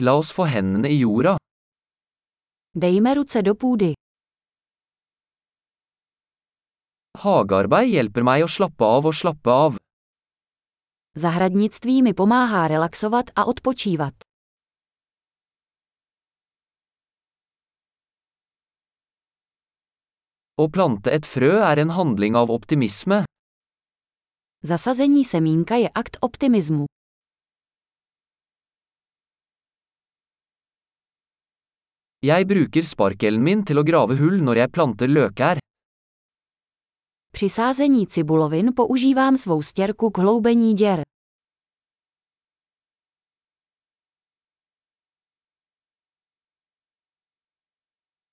La oss få hendene i jorda. Dejme ruce do půdy. Hagearbeid hjelper meg å slappe av og slappe av. Zahradnictví mi pomáhá relaxovat a odpočívat. Å plante et frø er en handling av optimisme. Zasazení semínka je akt optimismu. Jeg bruker sparkelen min til å grave hull når jeg planter løkær. Při sázení cibulovin používám svou stěrku k hloubení děr.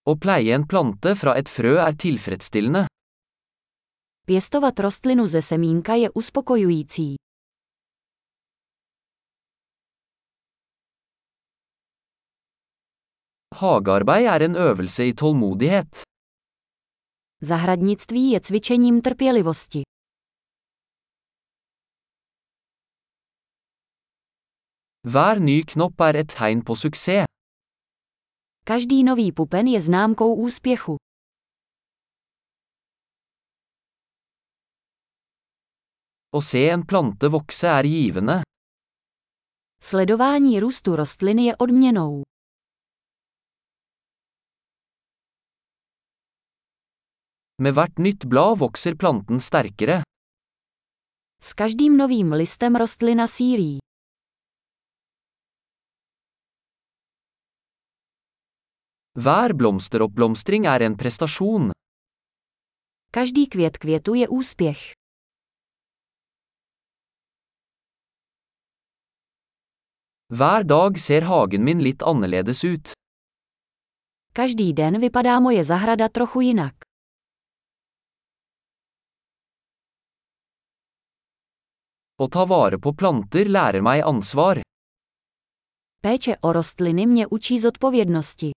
Å pleie en plante fra et frø er tilfredsstillende. Pěstovat rostlinu ze semínka je uspokojující. Hagearbeid er en øvelse i tålmodighet. Zahradnictví je cvičením trpělivosti. Hver ny knopp er et tegn på suksess. Každý nový pupen je známkou úspěchu. Å se en plante vokse er givende. Sledování růstu rostliny je odměnou. Med hvert nytt blad vokser planten sterkere. S každým novým listem rostlina sílí. Hver blomsteroppblomstring er en prestasjon. Každý květ květu je úspěch. Hver dag ser hagen min litt annerledes ut. Každý den vypadá moje zahrada trochu jinak. Å ta vare på planter lærer meg ansvar. Péče o rostliny mě učí zodpovědnosti.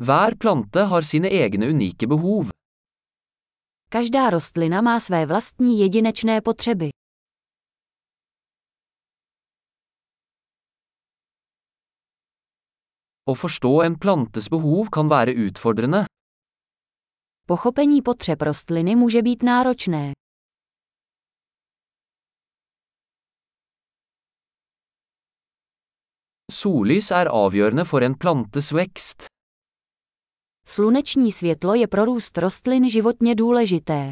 Hver plante har sine egne unike behov. Každá rostlina má své vlastní jedinečné potřeby. Å forstå en plantes behov kan være utfordrende. Pochopení potřeb rostliny může být náročné. Sollys er avgjørende for en plantes vekst. Sluneční světlo je pro růst rostlin životně důležité.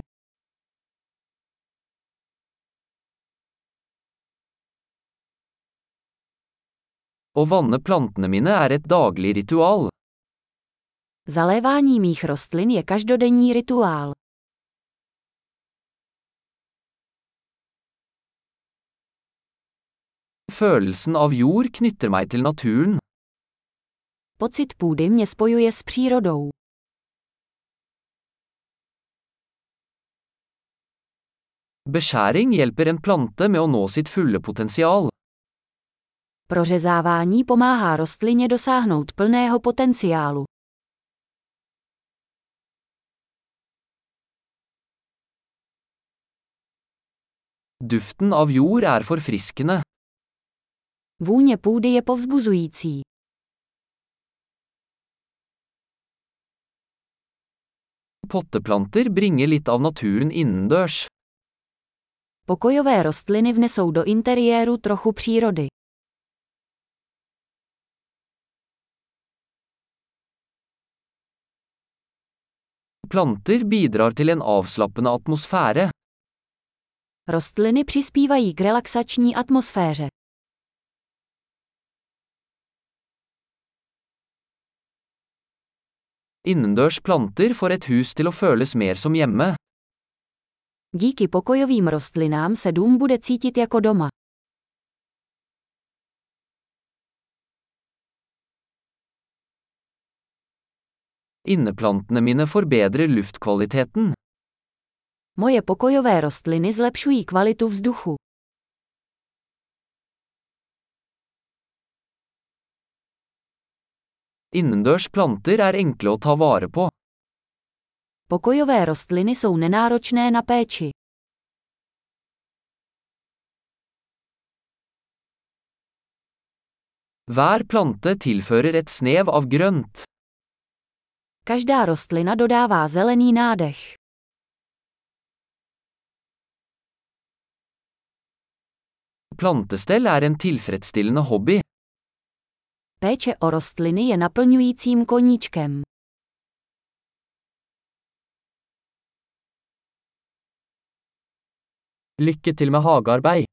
Å vanne plantene mine er et daglig ritual. Zalévání mých rostlin je každodenní rituál. Følelsen av jord knytter meg til naturen. Pocit půdy mě spojuje s přírodou. Beskjæring hjelper en plante med å nå sitt fulle potensial. Prořezávání pomáhá rostlině dosáhnout plného potenciálu. Duften av jord er forfriskende. Vůně půdy je povzbuzující. Potteplanter bringer litt av naturen innendørs. Pokojové rostliny vnesou do interiéru trochu přírody. Planter bidrar til en avslappende atmosfære. Rostliny přispívají k relaxační atmosféře. Innendørs planter får et hus til å føles mer som hjemme. Díky pokojovým rostlinám se dům bude cítit jako doma. Inneplantene mine forbedrer luftkvaliteten. Moje pokojové rostliny zlepšují kvalitu vzduchu. Innendørs planter er enkle å ta vare på. Pokojové rostliny jsou nenáročné na péči. Hver plante tilfører et snev av grønt. Každá rostlina dodává zelený nádech. Plantestell er en tilfredsstillende hobby. Péče o rostliny je naplňujícím koníčkem. Lykke til med hagearbeid.